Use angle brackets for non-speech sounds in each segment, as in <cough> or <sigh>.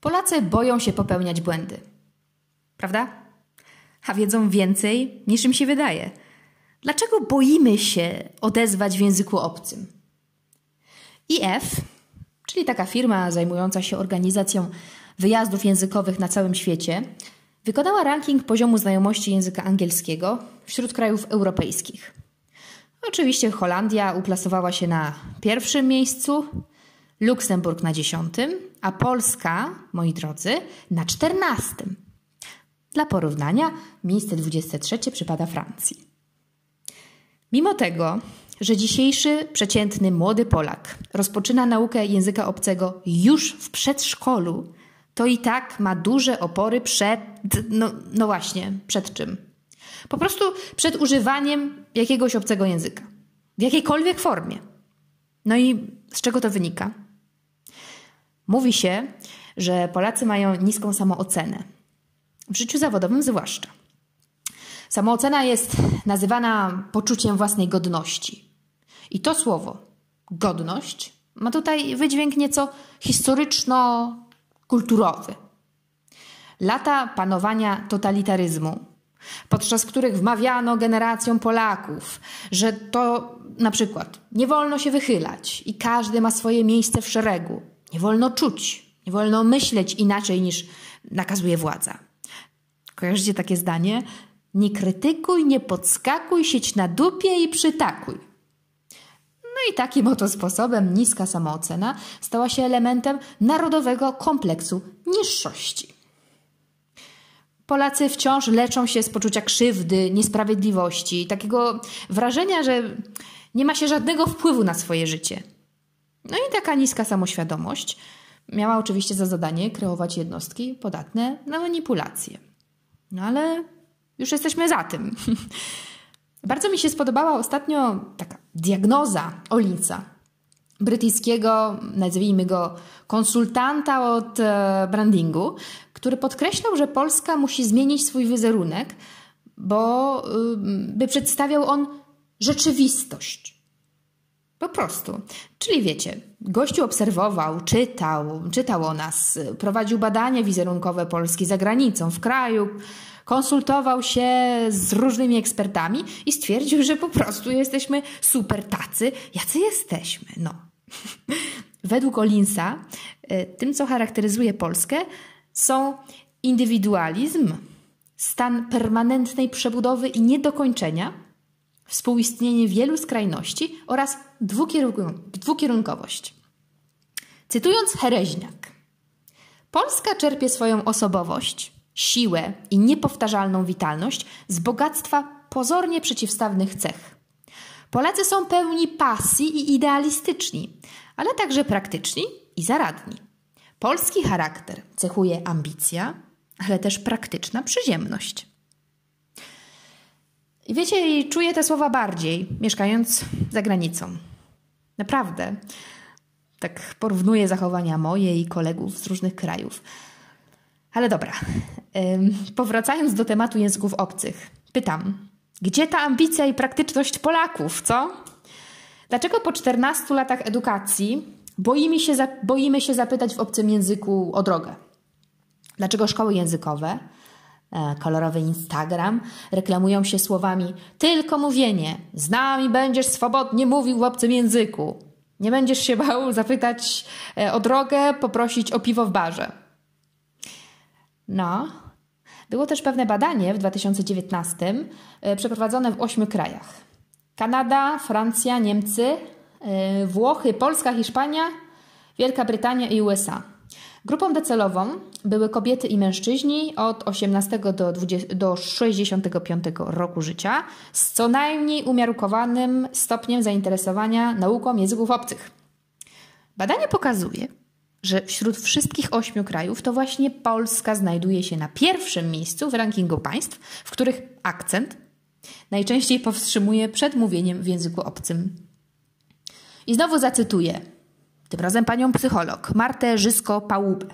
Polacy boją się popełniać błędy. Prawda? A wiedzą więcej niż im się wydaje. Dlaczego boimy się odezwać w języku obcym? IF, czyli taka firma zajmująca się organizacją wyjazdów językowych na całym świecie, wykonała ranking poziomu znajomości języka angielskiego wśród krajów europejskich. Oczywiście Holandia uplasowała się na pierwszym miejscu, Luksemburg na dziesiątym, a Polska, moi drodzy, na czternastym. Dla porównania, miejsce 23 przypada Francji. Mimo tego, że dzisiejszy przeciętny młody Polak rozpoczyna naukę języka obcego już w przedszkolu, to i tak ma duże opory przed, no, no właśnie, przed czym? Po prostu przed używaniem jakiegoś obcego języka. W jakiejkolwiek formie. No i z czego to wynika? Mówi się, że Polacy mają niską samoocenę. W życiu zawodowym zwłaszcza. Samoocena jest nazywana poczuciem własnej godności. I to słowo, godność, ma tutaj wydźwięk nieco historyczno-kulturowy. Lata panowania totalitaryzmu, podczas których wmawiano generacjom Polaków, że to na przykład nie wolno się wychylać i każdy ma swoje miejsce w szeregu, nie wolno czuć, nie wolno myśleć inaczej niż nakazuje władza. Kojarzycie takie zdanie? Nie krytykuj, nie podskakuj, sieć na dupie i przytakuj. No i takim oto sposobem niska samoocena stała się elementem narodowego kompleksu niższości. Polacy wciąż leczą się z poczucia krzywdy, niesprawiedliwości, takiego wrażenia, że nie ma się żadnego wpływu na swoje życie. No i taka niska samoświadomość miała oczywiście za zadanie kreować jednostki podatne na manipulacje. No ale już jesteśmy za tym. <laughs> Bardzo mi się spodobała ostatnio taka diagnoza Olinsa, brytyjskiego, nazwijmy go, konsultanta od e, brandingu, który podkreślał, że Polska musi zmienić swój wizerunek, bo y, by przedstawiał on rzeczywistość. Po prostu. Czyli wiecie, gościu obserwował, czytał, czytał o nas, prowadził badania wizerunkowe Polski za granicą, w kraju, konsultował się z różnymi ekspertami i stwierdził, że po prostu jesteśmy super tacy, jacy jesteśmy. No. <laughs> Według Olinsa, y, tym, co charakteryzuje Polskę, są indywidualizm, stan permanentnej przebudowy i niedokończenia, współistnienie wielu skrajności oraz dwukierunkowość. Cytując Hereźniak, Polska czerpie swoją osobowość, siłę i niepowtarzalną witalność z bogactwa pozornie przeciwstawnych cech. Polacy są pełni pasji i idealistyczni, ale także praktyczni i zaradni. Polski charakter cechuje ambicja, ale też praktyczna przyziemność. I wiecie, czuję te słowa bardziej, mieszkając za granicą. Naprawdę. Tak porównuję zachowania moje i kolegów z różnych krajów. Ale dobra, powracając do tematu języków obcych, pytam, gdzie ta ambicja i praktyczność Polaków, co? Dlaczego po 14 latach edukacji boimy się, boimy się zapytać w obcym języku o drogę? Dlaczego szkoły językowe, kolorowy Instagram reklamują się słowami tylko mówienie, z nami będziesz swobodnie mówił w obcym języku. Nie będziesz się bał zapytać e, o drogę, poprosić o piwo w barze. No, było też pewne badanie w 2019 e, przeprowadzone w ośmiu krajach. Kanada, Francja, Niemcy, e, Włochy, Polska, Hiszpania, Wielka Brytania i USA. Grupą docelową były kobiety i mężczyźni od 18 do, 20, do 65 roku życia z co najmniej umiarkowanym stopniem zainteresowania nauką języków obcych. Badanie pokazuje, że wśród wszystkich ośmiu krajów to właśnie Polska znajduje się na pierwszym miejscu w rankingu państw, w których akcent najczęściej powstrzymuje przed mówieniem w języku obcym. I znowu zacytuję, tym razem panią psycholog Martę Żysko-Pałubę.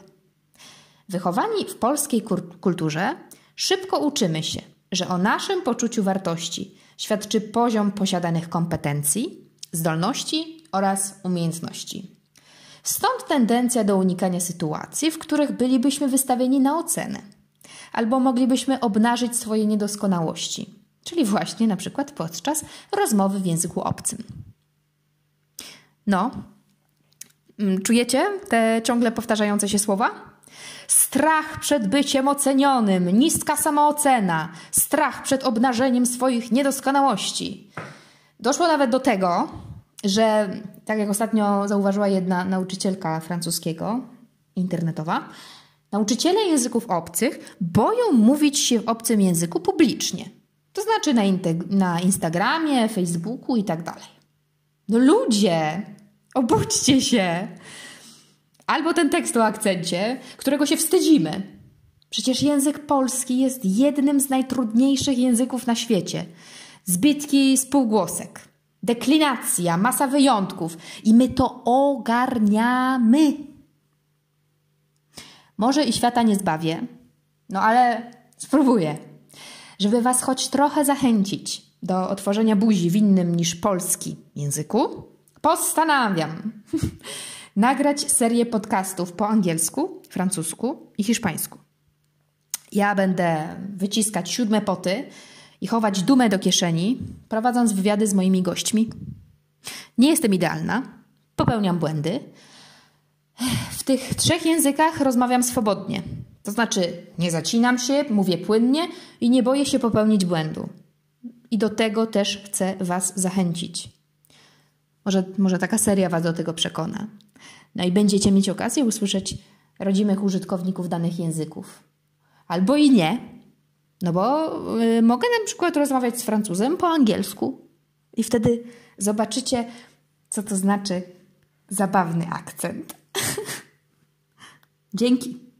Wychowani w polskiej kulturze szybko uczymy się, że o naszym poczuciu wartości świadczy poziom posiadanych kompetencji, zdolności oraz umiejętności. Stąd tendencja do unikania sytuacji, w których bylibyśmy wystawieni na ocenę, albo moglibyśmy obnażyć swoje niedoskonałości, czyli właśnie na przykład podczas rozmowy w języku obcym. No, czujecie te ciągle powtarzające się słowa? Strach przed byciem ocenionym, niska samoocena, strach przed obnażeniem swoich niedoskonałości. Doszło nawet do tego, że tak jak ostatnio zauważyła jedna nauczycielka francuskiego, internetowa, nauczyciele języków obcych boją mówić się w obcym języku publicznie. To znaczy na, na Instagramie, Facebooku i tak dalej. No ludzie, obudźcie się! Albo ten tekst o akcencie, którego się wstydzimy. Przecież język polski jest jednym z najtrudniejszych języków na świecie. Zbytki spółgłosek, deklinacja, masa wyjątków i my to ogarniamy. Może i świata nie zbawię, no ale spróbuję, żeby Was choć trochę zachęcić do otworzenia buzi w innym niż polski języku. Postanawiam <laughs> nagrać serię podcastów po angielsku, francusku i hiszpańsku. Ja będę wyciskać siódme poty i chować dumę do kieszeni, prowadząc wywiady z moimi gośćmi. Nie jestem idealna, popełniam błędy. W tych trzech językach rozmawiam swobodnie. To znaczy, nie zacinam się, mówię płynnie i nie boję się popełnić błędu. I do tego też chcę Was zachęcić. Może, może taka seria Was do tego przekona. No i będziecie mieć okazję usłyszeć rodzimych użytkowników danych języków. Albo i nie, no bo y, mogę na przykład rozmawiać z Francuzem po angielsku i wtedy zobaczycie, co to znaczy zabawny akcent. <laughs> Dzięki.